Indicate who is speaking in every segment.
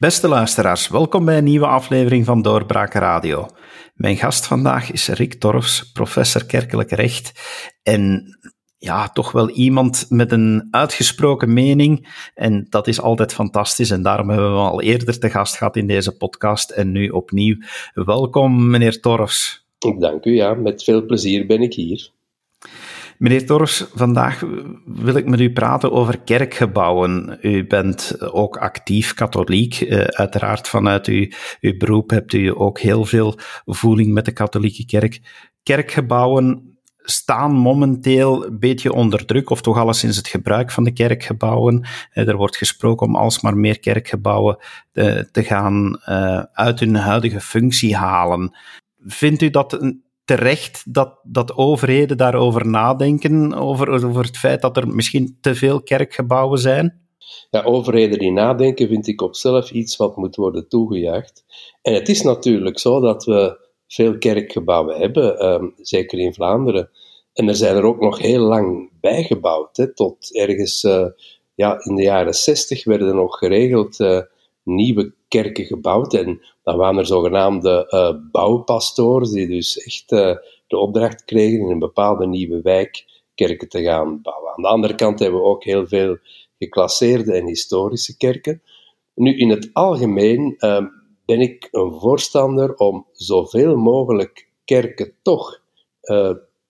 Speaker 1: Beste luisteraars, welkom bij een nieuwe aflevering van Doorbraak Radio. Mijn gast vandaag is Rick Torfs, professor kerkelijk recht en ja, toch wel iemand met een uitgesproken mening. En dat is altijd fantastisch. En daarom hebben we al eerder te gast gehad in deze podcast. En nu opnieuw. Welkom, meneer Torfs.
Speaker 2: Dank u, ja. Met veel plezier ben ik hier.
Speaker 1: Meneer Torfs, vandaag wil ik met u praten over kerkgebouwen. U bent ook actief katholiek. Uh, uiteraard vanuit uw, uw beroep hebt u ook heel veel voeling met de katholieke kerk. Kerkgebouwen staan momenteel een beetje onder druk, of toch alleszins het gebruik van de kerkgebouwen. Eh, er wordt gesproken om alsmaar meer kerkgebouwen eh, te gaan uit hun huidige functie halen. Vindt u dat een terecht dat, dat overheden daarover nadenken, over, over het feit dat er misschien te veel kerkgebouwen zijn?
Speaker 2: Ja, overheden die nadenken vind ik op zelf iets wat moet worden toegejuicht. En het is natuurlijk zo dat we veel kerkgebouwen hebben, ehm, zeker in Vlaanderen. En er zijn er ook nog heel lang bijgebouwd. Tot ergens uh, ja, in de jaren zestig werden er nog geregeld uh, nieuwe kerken gebouwd. En dan waren er zogenaamde uh, bouwpastoors, die dus echt uh, de opdracht kregen in een bepaalde nieuwe wijk kerken te gaan bouwen. Aan de andere kant hebben we ook heel veel geclasseerde en historische kerken. Nu, in het algemeen uh, ben ik een voorstander om zoveel mogelijk kerken toch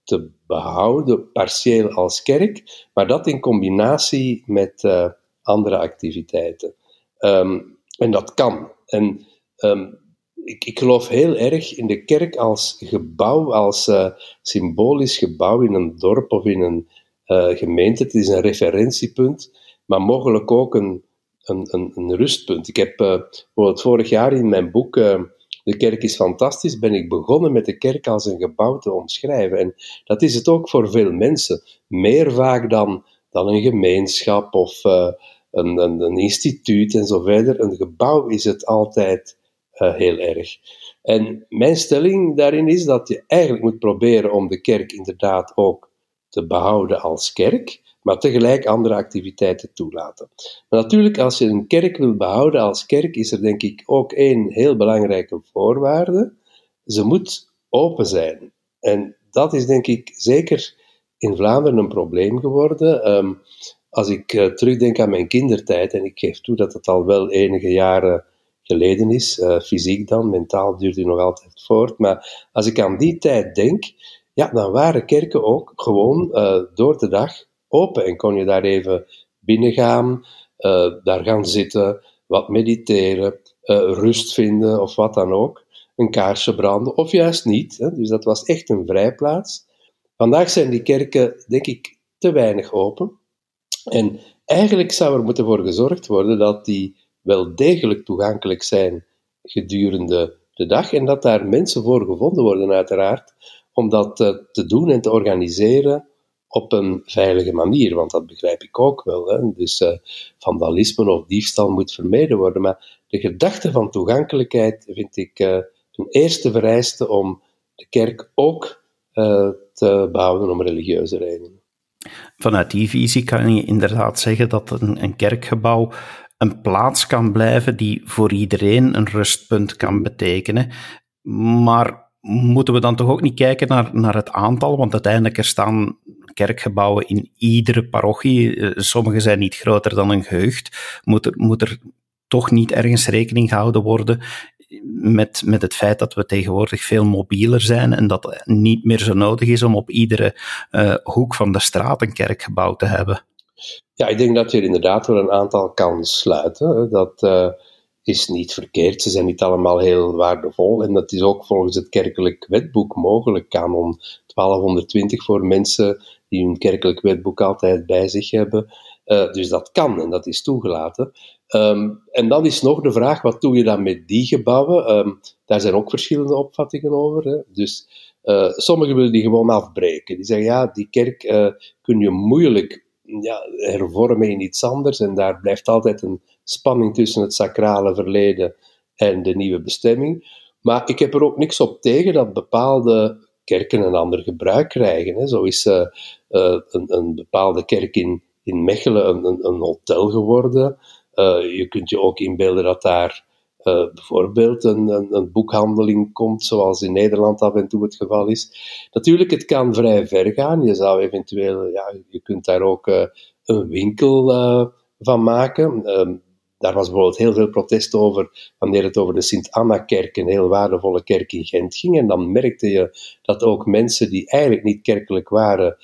Speaker 2: te behouden, partieel als kerk, maar dat in combinatie met andere activiteiten. Um, en dat kan. En um, ik, ik, geloof heel erg in de kerk als gebouw, als uh, symbolisch gebouw in een dorp of in een uh, gemeente. Het is een referentiepunt, maar mogelijk ook een, een, een, rustpunt. Ik heb uh, vorig jaar in mijn boek De kerk is fantastisch, ben ik begonnen met de kerk als een gebouw te omschrijven. En dat is het ook voor veel mensen. Meer vaak dan, dan een gemeenschap of een, een, instituut en zo verder. Een gebouw is het altijd uh, heel erg. En mijn stelling daarin is dat je eigenlijk moet proberen om de kerk inderdaad ook te behouden als kerk, maar tegelijk andere activiteiten toelaten. Maar natuurlijk, als je een kerk wil behouden als kerk, is er denk ik ook één heel belangrijke voorwaarde. Ze moet open zijn. En dat is denk ik zeker in Vlaanderen een probleem geworden. Um, als ik uh, terugdenk aan mijn kindertijd, en ik geef toe dat het al wel enige jaren geleden is, uh, fysiek dan, mentaal duurt het nog altijd voort, maar als ik aan die tijd denk, ja, dan waren kerken ook gewoon uh, door de dag open en kon je daar even binnengaan, daar gaan zitten, wat mediteren, rust vinden of wat dan ook, een kaarsje branden of juist niet. Hè? Dus dat was echt een vrijplaats. Vandaag zijn die kerken, denk ik, te weinig open. En eigenlijk zou er moeten voor gezorgd worden dat die wel degelijk toegankelijk zijn gedurende de dag en dat daar mensen voor gevonden worden, uiteraard, om dat eh, te doen en te organiseren op een veilige manier, want dat begrijp ik ook wel. Hè? Dus uh, vandalisme of diefstal moet vermeden worden, maar de gedachte van toegankelijkheid vind ik uh, een eerste vereiste om de kerk ook te behouden om religieuze redenen.
Speaker 1: Vanuit die visie kan je inderdaad zeggen dat een, een kerkgebouw een plaats kan blijven die voor iedereen een rustpunt kan betekenen. Maar moeten we dan toch ook niet kijken naar, naar het aantal? Want uiteindelijk er staan kerkgebouwen in iedere parochie. Eh, sommige zijn niet groter dan een gehucht. Moet er, moet er toch niet ergens rekening gehouden worden met, met het feit dat we tegenwoordig veel mobieler zijn en dat het niet meer zo nodig is om op iedere uh, hoek van de straat een kerkgebouw te hebben.
Speaker 2: Ja, ik denk dat je er inderdaad wel een aantal kan sluiten. Dat uh, is niet verkeerd. Ze zijn niet allemaal heel waardevol. En dat is ook volgens het kerkelijk wetboek mogelijk. Kanon 1220 voor mensen die hun kerkelijk wetboek altijd bij zich hebben. Uh, dus dat kan en dat is toegelaten. Um, en dan is nog de vraag, wat doe je dan met die gebouwen? Um, daar zijn ook verschillende opvattingen over. Hè? Dus uh, sommigen willen die gewoon afbreken. Die zeggen, ja, die kerk uh, kun je moeilijk ja, hervormen in iets anders. En daar blijft altijd een spanning tussen het sacrale verleden en de nieuwe bestemming. Maar ik heb er ook niks op tegen dat bepaalde kerken een ander gebruik krijgen. Hè. Zo is uh, een, een, bepaalde kerk in, in Mechelen een, een, een hotel geworden. Je kunt je ook inbeelden dat daar bijvoorbeeld een, een, een, boekhandeling komt, zoals in Nederland af en toe het geval is. Natuurlijk, het kan vrij ver gaan. Je zou eventueel, ja, je kunt daar ook een winkel van maken. Ehm, daar was bijvoorbeeld heel veel protest over wanneer het over de Sint-Anna-kerk, een heel waardevolle kerk in Gent ging. En dan merkte je dat ook mensen die eigenlijk niet kerkelijk waren,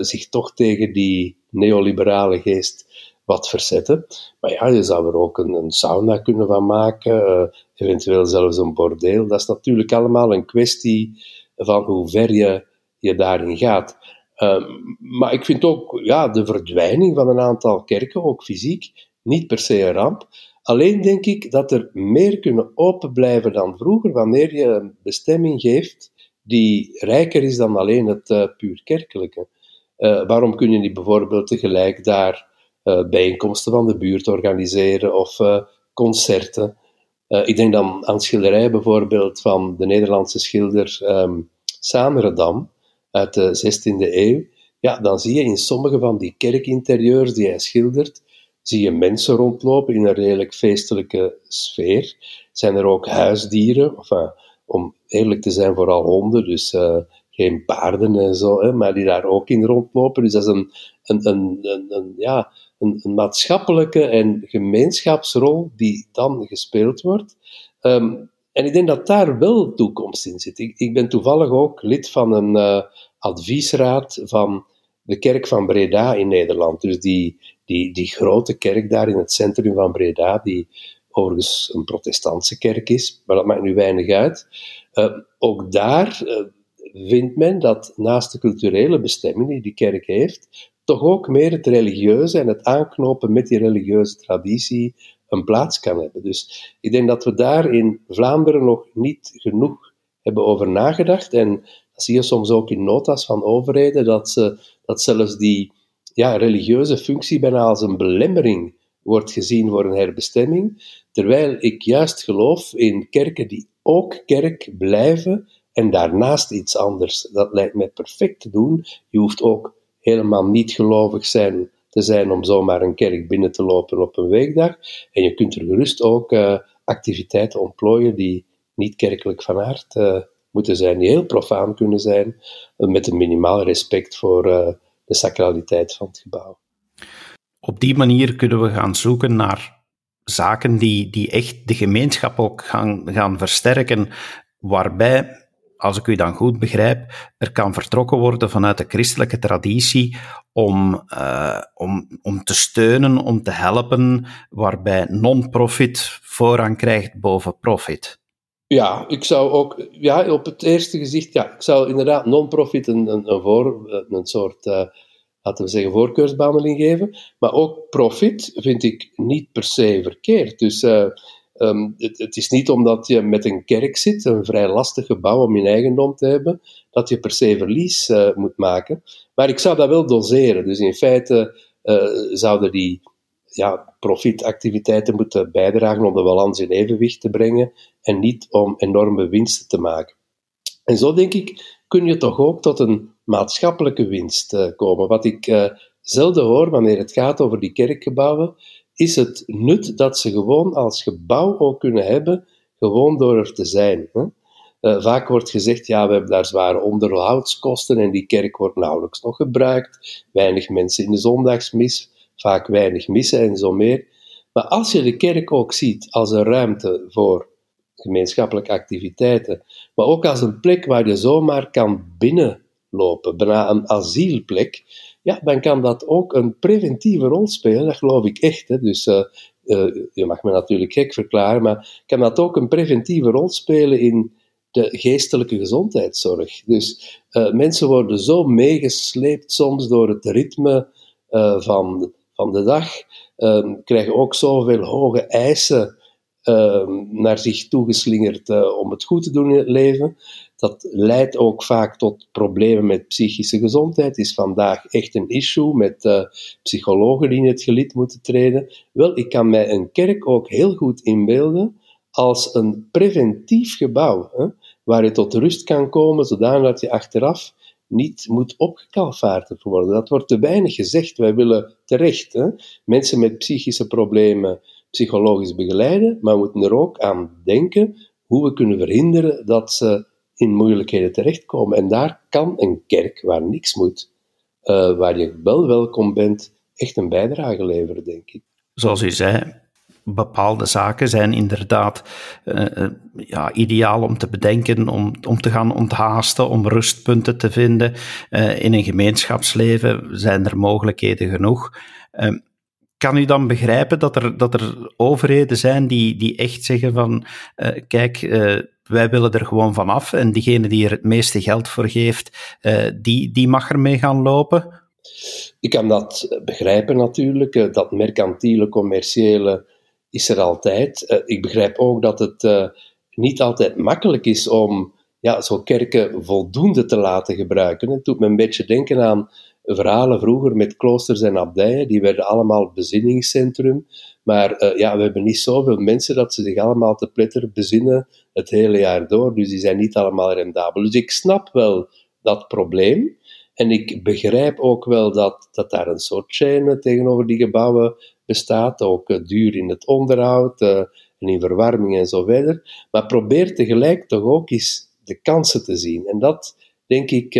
Speaker 2: zich toch tegen die neoliberale geest wat verzetten. Maar ja, je zou er ook een, een sauna kunnen van maken, uh, eventueel zelfs een bordeel. Dat is natuurlijk allemaal een kwestie van hoe ver je, je daarin gaat. Uh, maar ik vind ook ja, de verdwijning van een aantal kerken, ook fysiek, niet per se een ramp. Alleen denk ik dat er meer kunnen open blijven dan vroeger wanneer je een bestemming geeft die rijker is dan alleen het uh, puur kerkelijke. Uh, waarom kun je niet bijvoorbeeld tegelijk daar bijeenkomsten van de buurt organiseren of concerten? ik denk dan aan schilderijen bijvoorbeeld van de Nederlandse schilder um, uit de 16e eeuw. Ja, dan zie je in sommige van die kerkinterieurs die hij schildert, zie je mensen rondlopen in een redelijk feestelijke sfeer. Zijn er ook huisdieren, om eerlijk te zijn, vooral honden, dus geen paarden en zo, maar die daar ook in rondlopen. Dus dat is een, een, een, een, ja, een, maatschappelijke en gemeenschapsrol die dan gespeeld wordt. Um, en ik denk dat daar wel toekomst in zit. Ik, ik ben toevallig ook lid van een uh, adviesraad van de kerk van Breda in Nederland. Dus die, die, die grote kerk daar in het centrum van Breda, die overigens een protestantse kerk is, maar dat maakt nu weinig uit. Uh, ook daar uh, vindt men dat naast de culturele bestemming die die kerk heeft, toch ook meer het religieuze en het aanknopen met die religieuze traditie een plaats kan hebben. Dus ik denk dat we daar in Vlaanderen nog niet genoeg hebben over nagedacht. En dat zie je soms ook in notas van overheden, dat, ze, dat zelfs die ja, religieuze functie bijna als een belemmering wordt gezien voor een herbestemming, terwijl ik juist geloof in kerken die ook kerk blijven en daarnaast iets anders. Dat lijkt mij perfect te doen. Je hoeft ook helemaal niet gelovig zijn, te zijn om zomaar een kerk binnen te lopen op een weekdag. En je kunt er gerust ook uh, activiteiten ontplooien die niet kerkelijk van aard uh, moeten zijn, die heel profaan kunnen zijn, met een minimaal respect voor de sacraliteit van het gebouw.
Speaker 1: Op die manier kunnen we gaan zoeken naar zaken die, die echt de gemeenschap ook gaan, gaan versterken, waarbij, als ik u dan goed begrijp, er kan vertrokken worden vanuit de christelijke traditie om, uh, om, om te steunen, om te helpen, waarbij non-profit voorrang krijgt boven profit.
Speaker 2: Ja, ik zou ook, ja, op het eerste gezicht, ja, ik zou inderdaad non-profit een, een, voor, een soort, uh, laten we zeggen, voorkeursbehandeling geven. Maar ook profit vind ik niet per se verkeerd. Dus uh, um, het, is niet omdat je met een kerk zit, een vrij lastig gebouw om in eigendom te hebben, dat je per se verlies uh, moet maken. Maar ik zou dat wel doseren. Dus in feite zouden die ja, profitactiviteiten moeten bijdragen om de balans in evenwicht te brengen en niet om enorme winsten te maken. En zo denk ik, kun je toch ook tot een maatschappelijke winst uh, komen. Wat ik zelden hoor wanneer het gaat over die kerkgebouwen, is het nut dat ze gewoon als gebouw ook kunnen hebben, gewoon door er te zijn. Hè? Uh, vaak wordt gezegd, ja, we hebben daar zware onderhoudskosten en die kerk wordt nauwelijks nog gebruikt, weinig mensen in de zondagsmis vaak weinig missen en zo meer. Maar als je de kerk ook ziet als een ruimte voor gemeenschappelijke activiteiten, maar ook als een plek waar je zomaar kan binnenlopen, bijna een asielplek, ja, dan kan dat ook een preventieve rol spelen. Dat geloof ik echt. Hè. Dus uh, uh, je mag me natuurlijk gek verklaren, maar kan dat ook een preventieve rol spelen in de geestelijke gezondheidszorg. Dus uh, mensen worden zo meegesleept soms door het ritme van van de dag krijgen ook zoveel hoge eisen naar zich toegeslingerd om het goed te doen in het leven. Dat leidt ook vaak tot problemen met psychische gezondheid. Is vandaag echt een issue met uh, psychologen die in het gelid moeten treden. Wel, ik kan mij een kerk ook heel goed inbeelden als een preventief gebouw, hè, waar je tot rust kan komen, zodat je achteraf niet moet opgekalfaard worden. Dat wordt te weinig gezegd. Wij willen terecht hè, mensen met psychische problemen psychologisch begeleiden, maar we moeten er ook aan denken hoe we kunnen verhinderen dat ze in moeilijkheden terechtkomen. En daar kan een kerk waar niks moet, uh, waar je wel welkom bent, echt een bijdrage leveren, denk ik.
Speaker 1: Zoals u zei, bepaalde zaken zijn inderdaad uh, ja, ideaal om te bedenken, om, om te gaan onthaasten, om rustpunten te vinden. In een gemeenschapsleven zijn er mogelijkheden genoeg. Uh, kan u dan begrijpen dat er, dat er overheden zijn die, die echt zeggen van kijk, wij willen er gewoon vanaf en diegene die er het meeste geld voor geeft, die, die mag ermee gaan lopen?
Speaker 2: Ik kan dat begrijpen natuurlijk, dat mercantiele, commerciële is er altijd. Uh, ik begrijp ook dat het niet altijd makkelijk is om ja, zo kerken voldoende te laten gebruiken. Het doet me een beetje denken aan verhalen vroeger met kloosters en abdijen. Die werden allemaal bezinningscentrum. Maar uh, ja, we hebben niet zoveel mensen dat ze zich allemaal te pletter bezinnen het hele jaar door. Dus die zijn niet allemaal rendabel. Dus ik snap wel dat probleem. En ik begrijp ook wel dat, dat daar een soort chaîne tegenover die gebouwen bestaat, ook uh, duur in het onderhoud uh, en in verwarming en zo verder. Maar probeer tegelijk toch ook eens de kansen te zien. En dat, denk ik,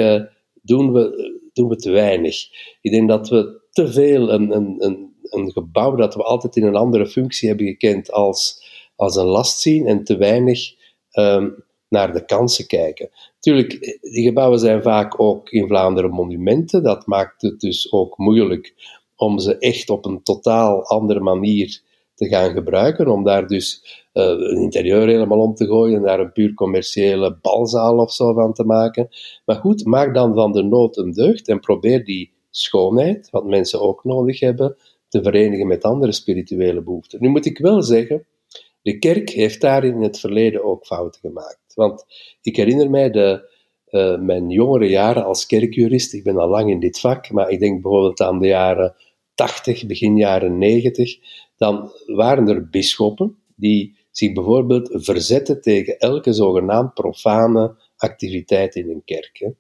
Speaker 2: doen, we, doen we te weinig. Ik denk dat we te veel een, een, een, een gebouw dat we altijd in een andere functie hebben gekend als, als een last zien en te weinig um, naar de kansen kijken. Tuurlijk, die gebouwen zijn vaak ook in Vlaanderen monumenten. Dat maakt het dus ook moeilijk om ze echt op een totaal andere manier te gaan gebruiken, om daar dus een interieur helemaal om te gooien en daar een puur commerciële balzaal of zo van te maken. Maar goed, maak dan van de nood een deugd en probeer die schoonheid, wat mensen ook nodig hebben, te verenigen met andere spirituele behoeften. Nu moet ik wel zeggen, de kerk heeft daar in het verleden ook fouten gemaakt. Want ik herinner mij de, uh, mijn jongere jaren als kerkjurist, ik ben al lang in dit vak, maar ik denk bijvoorbeeld aan de jaren 80, begin jaren 90, dan waren er bisschoppen die zich bijvoorbeeld verzetten tegen elke zogenaamd profane activiteit in een kerk. Uh,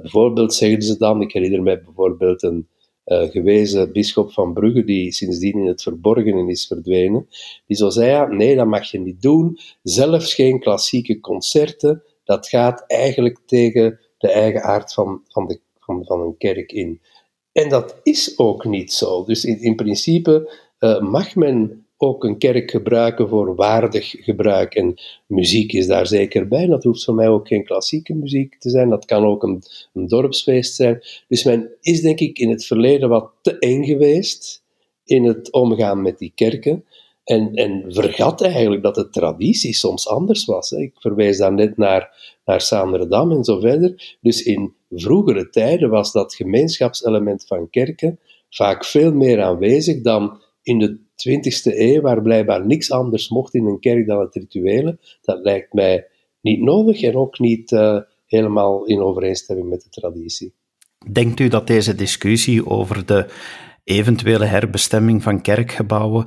Speaker 2: bijvoorbeeld zeggen ze dan, ik herinner mij bijvoorbeeld een uh, gewezen bisschop van Brugge, die sindsdien in het verborgenen is verdwenen, die zo zei, ja, nee, dat mag je niet doen, zelfs geen klassieke concerten, dat gaat eigenlijk tegen de eigen aard van, van, de, van, een kerk in. En dat is ook niet zo. Dus in, in principe uh, mag men ook een kerk gebruiken voor waardig gebruik. En muziek is daar zeker bij. Dat hoeft voor mij ook geen klassieke muziek te zijn. Dat kan ook een, een dorpsfeest zijn. Dus men is denk ik in het verleden wat te eng geweest in het omgaan met die kerken. En, en vergat eigenlijk dat de traditie soms anders was. Ik verwijs daar net naar, naar Saanderdam en zo verder. Dus in vroegere tijden was dat gemeenschapselement van kerken vaak veel meer aanwezig dan in de 20e eeuw, waar blijkbaar niks anders mocht in een kerk dan het rituele. Dat lijkt mij niet nodig en ook niet uh, helemaal in overeenstemming met de traditie.
Speaker 1: Denkt u dat deze discussie over de eventuele herbestemming van kerkgebouwen,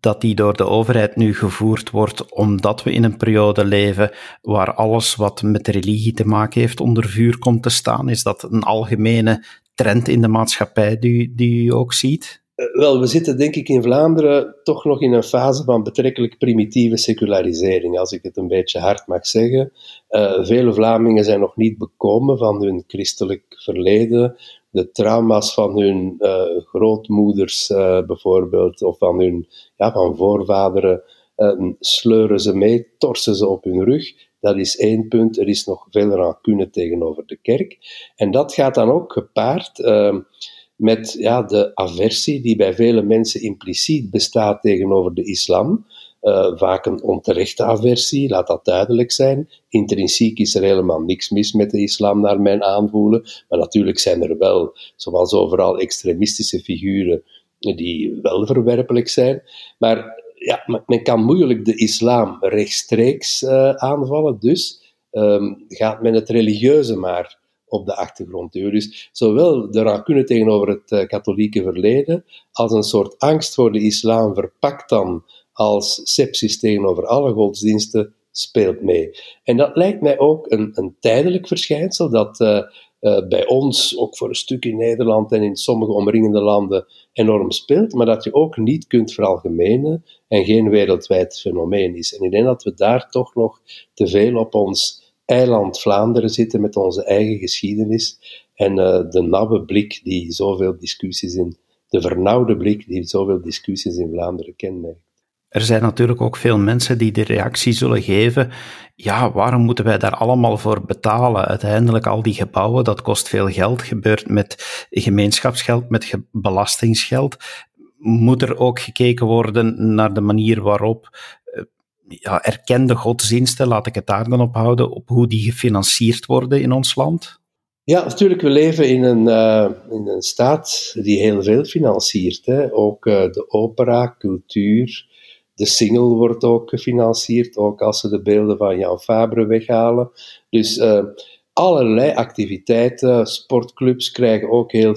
Speaker 1: dat die door de overheid nu gevoerd wordt omdat we in een periode leven waar alles wat met religie te maken heeft onder vuur komt te staan? Is dat een algemene trend in de maatschappij die, die u ook ziet?
Speaker 2: Eh, wel, we zitten denk ik in Vlaanderen toch nog in een fase van betrekkelijk primitieve secularisering, als ik het een beetje hard mag zeggen. Uh, vele Vlamingen zijn nog niet bekomen van hun christelijk verleden, de trauma's van hun uh, grootmoeders bijvoorbeeld, of van hun ja, van voorvaderen, uh, sleuren ze mee, torsen ze op hun rug. Dat is één punt. Er is nog veel rancune tegenover de kerk. En dat gaat dan ook gepaard ehm, met ja, de aversie die bij vele mensen impliciet bestaat tegenover de islam. Uh, vaak een onterechte aversie, laat dat duidelijk zijn. Intrinsiek is er helemaal niks mis met de islam, naar mijn aanvoelen. Maar natuurlijk zijn er wel, zoals overal, extremistische figuren die wel verwerpelijk zijn. Maar ja, men kan moeilijk de islam rechtstreeks uh, aanvallen, dus um, gaat men het religieuze maar op de achtergrond. Dus zowel de rancune tegenover het uh, katholieke verleden, als een soort angst voor de islam verpakt dan als sepsis tegenover alle godsdiensten speelt mee. En dat lijkt mij ook een, een tijdelijk verschijnsel dat uh, uh, bij ons, ook voor een stuk in Nederland en in sommige omringende landen, enorm speelt, maar dat je ook niet kunt veralgemenen en geen wereldwijd fenomeen is. En ik denk dat we daar toch nog te veel op ons eiland Vlaanderen zitten met onze eigen geschiedenis en uh, de nauwe blik die zoveel discussies in, de vernauwde blik die zoveel discussies in Vlaanderen kenmerkt.
Speaker 1: Er zijn natuurlijk ook veel mensen die de reactie zullen geven: ja, waarom moeten wij daar allemaal voor betalen? Uiteindelijk, al die gebouwen, dat kost veel geld, gebeurt met gemeenschapsgeld, met belastingsgeld. Moet er ook gekeken worden naar de manier waarop eh, ja, erkende godsdiensten, laat ik het daar dan op houden, op hoe die gefinancierd worden in ons land?
Speaker 2: Ja, natuurlijk, we leven in een, uh, in een staat die heel veel financiert. Hè. Ook uh, de opera, cultuur, de single wordt ook gefinancierd, ook als ze de beelden van Jan Fabre weghalen. Dus uh, allerlei activiteiten, sportclubs krijgen ook heel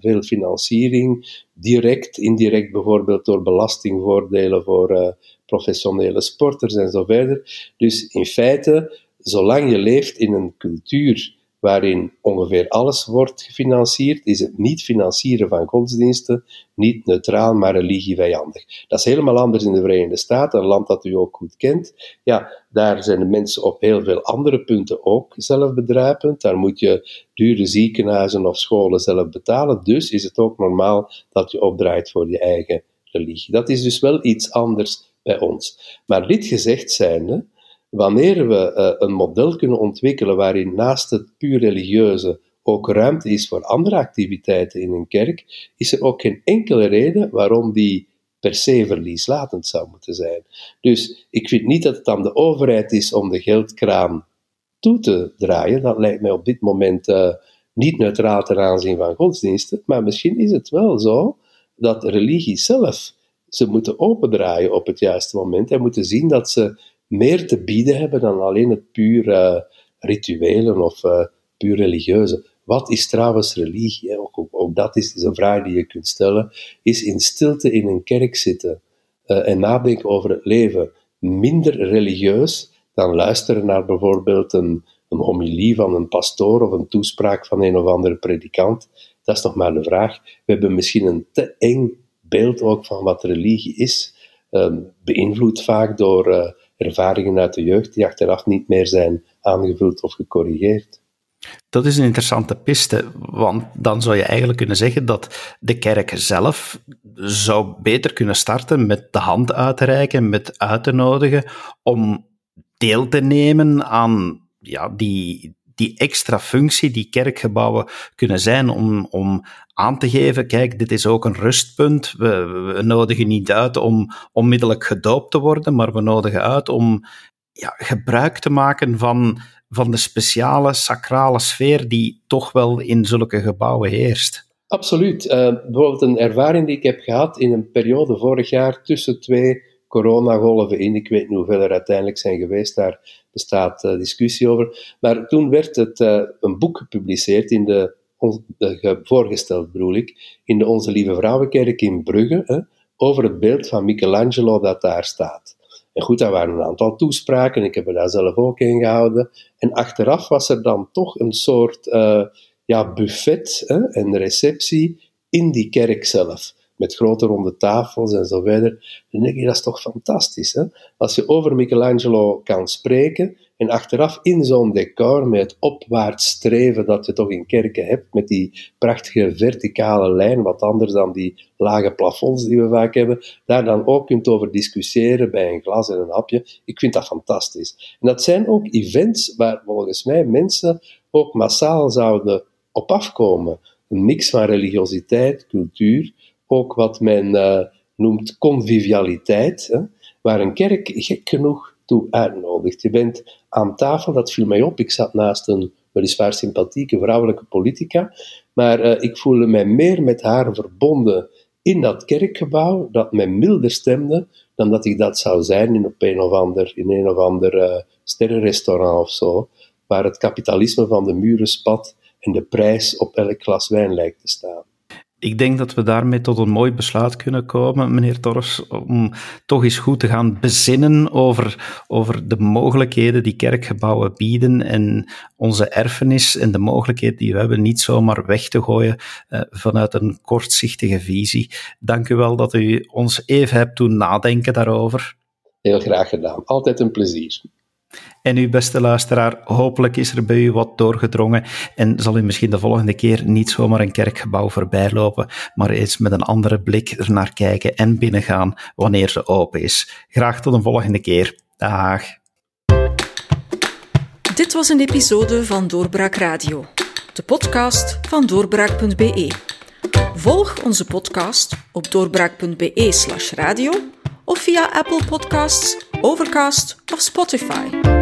Speaker 2: veel financiering, direct, indirect bijvoorbeeld door belastingvoordelen voor professionele sporters en zo verder. Dus in feite, zolang je leeft in een cultuur waarin ongeveer alles wordt gefinancierd, is het niet financieren van godsdiensten niet neutraal, maar religievijandig. Dat is helemaal anders in de Verenigde Staten, een land dat u ook goed kent. Ja, daar zijn de mensen op heel veel andere punten ook zelfbedrijvend. Daar moet je dure ziekenhuizen of scholen zelf betalen. Dus is het ook normaal dat je opdraait voor je eigen religie. Dat is dus wel iets anders bij ons. Maar dit gezegd zijnde, wanneer we uh, een model kunnen ontwikkelen waarin naast het puur religieuze ook ruimte is voor andere activiteiten in een kerk, is er ook geen enkele reden waarom die per se verlieslatend zou moeten zijn. Dus ik vind niet dat het aan de overheid is om de geldkraan toe te draaien. Dat lijkt mij op dit moment uh, niet neutraal ten aanzien van godsdiensten. Maar misschien is het wel zo dat religie zelf ze moeten opendraaien op het juiste moment en moeten zien dat ze meer te bieden hebben dan alleen het puur uh, rituelen of uh, puur religieuze. Wat is trouwens religie? Ook, ook, dat is een vraag die je kunt stellen. Is in stilte in een kerk zitten uh, en nadenken over het leven minder religieus dan luisteren naar bijvoorbeeld een, een homilie van een pastoor of een toespraak van een of andere predikant? Dat is nog maar de vraag. We hebben misschien een te eng beeld ook van wat religie is, uh, beïnvloed vaak door uh, ervaringen uit de jeugd die achteraf niet meer zijn aangevuld of gecorrigeerd.
Speaker 1: Dat is een interessante piste, want dan zou je eigenlijk kunnen zeggen dat de kerk zelf zou beter kunnen starten met de hand uit te reiken, met uit te nodigen om deel te nemen aan ja, die, die extra functie die kerkgebouwen kunnen zijn om, om aan te geven, kijk, dit is ook een rustpunt. We, nodigen niet uit om onmiddellijk gedoopt te worden, maar we nodigen uit om ja, gebruik te maken van, van de speciale sacrale sfeer die toch wel in zulke gebouwen heerst.
Speaker 2: Absoluut. Uh, bijvoorbeeld een ervaring die ik heb gehad in een periode vorig jaar tussen twee coronagolven in. Ik weet niet hoeveel er uiteindelijk zijn geweest, daar bestaat uh, discussie over. Maar toen werd het, uh, een boek gepubliceerd in de voorgesteld bedoel ik, in de Onze Lieve Vrouwenkerk in Brugge, hè, over het beeld van Michelangelo dat daar staat. En goed, daar waren een aantal toespraken, ik heb er daar zelf ook in gehouden. En achteraf was er dan toch een soort uh, ja, buffet hè, en receptie in die kerk zelf. Met grote ronde tafels en zo verder. Dan denk je, dat is toch fantastisch. Hè? Als je over Michelangelo kan spreken en achteraf in zo'n decor, met het opwaarts streven dat je toch in kerken hebt, met die prachtige verticale lijn, wat anders dan die lage plafonds die we vaak hebben, daar dan ook kunt over discussiëren bij een glas en een hapje. Ik vind dat fantastisch. En dat zijn ook events waar volgens mij mensen ook massaal zouden op afkomen. Een mix van religiositeit, cultuur, ook wat men uh, noemt convivialiteit, hè, waar een kerk gek genoeg toe uitnodigt. Je bent aan tafel, dat viel mij op. Ik zat naast een weliswaar sympathieke vrouwelijke politica, maar uh, ik voelde mij meer met haar verbonden in dat kerkgebouw, dat mij milder stemde dan dat ik dat zou zijn in, een of ander, in of ander uh, sterrenrestaurant of zo, waar het kapitalisme van de muren spat en de prijs op elk glas wijn lijkt te staan.
Speaker 1: Ik denk dat we daarmee tot een mooi besluit kunnen komen, meneer Torres, om toch eens goed te gaan bezinnen over, over de mogelijkheden die kerkgebouwen bieden en onze erfenis en de mogelijkheden die we hebben niet zomaar weg te gooien uh, vanuit een kortzichtige visie. Dank u wel dat u ons even hebt doen nadenken daarover.
Speaker 2: Heel graag gedaan. Altijd een plezier.
Speaker 1: En uw beste luisteraar, hopelijk is er bij u wat doorgedrongen en zal u misschien de volgende keer niet zomaar een kerkgebouw voorbij lopen, maar eens met een andere blik ernaar kijken en binnengaan wanneer ze open is. Graag tot een volgende keer. Dag.
Speaker 3: Dit was een episode van Doorbraak Radio, de podcast van doorbraak.be. Volg onze podcast op doorbraak.be/radio of via Apple Podcasts, Overcast of Spotify.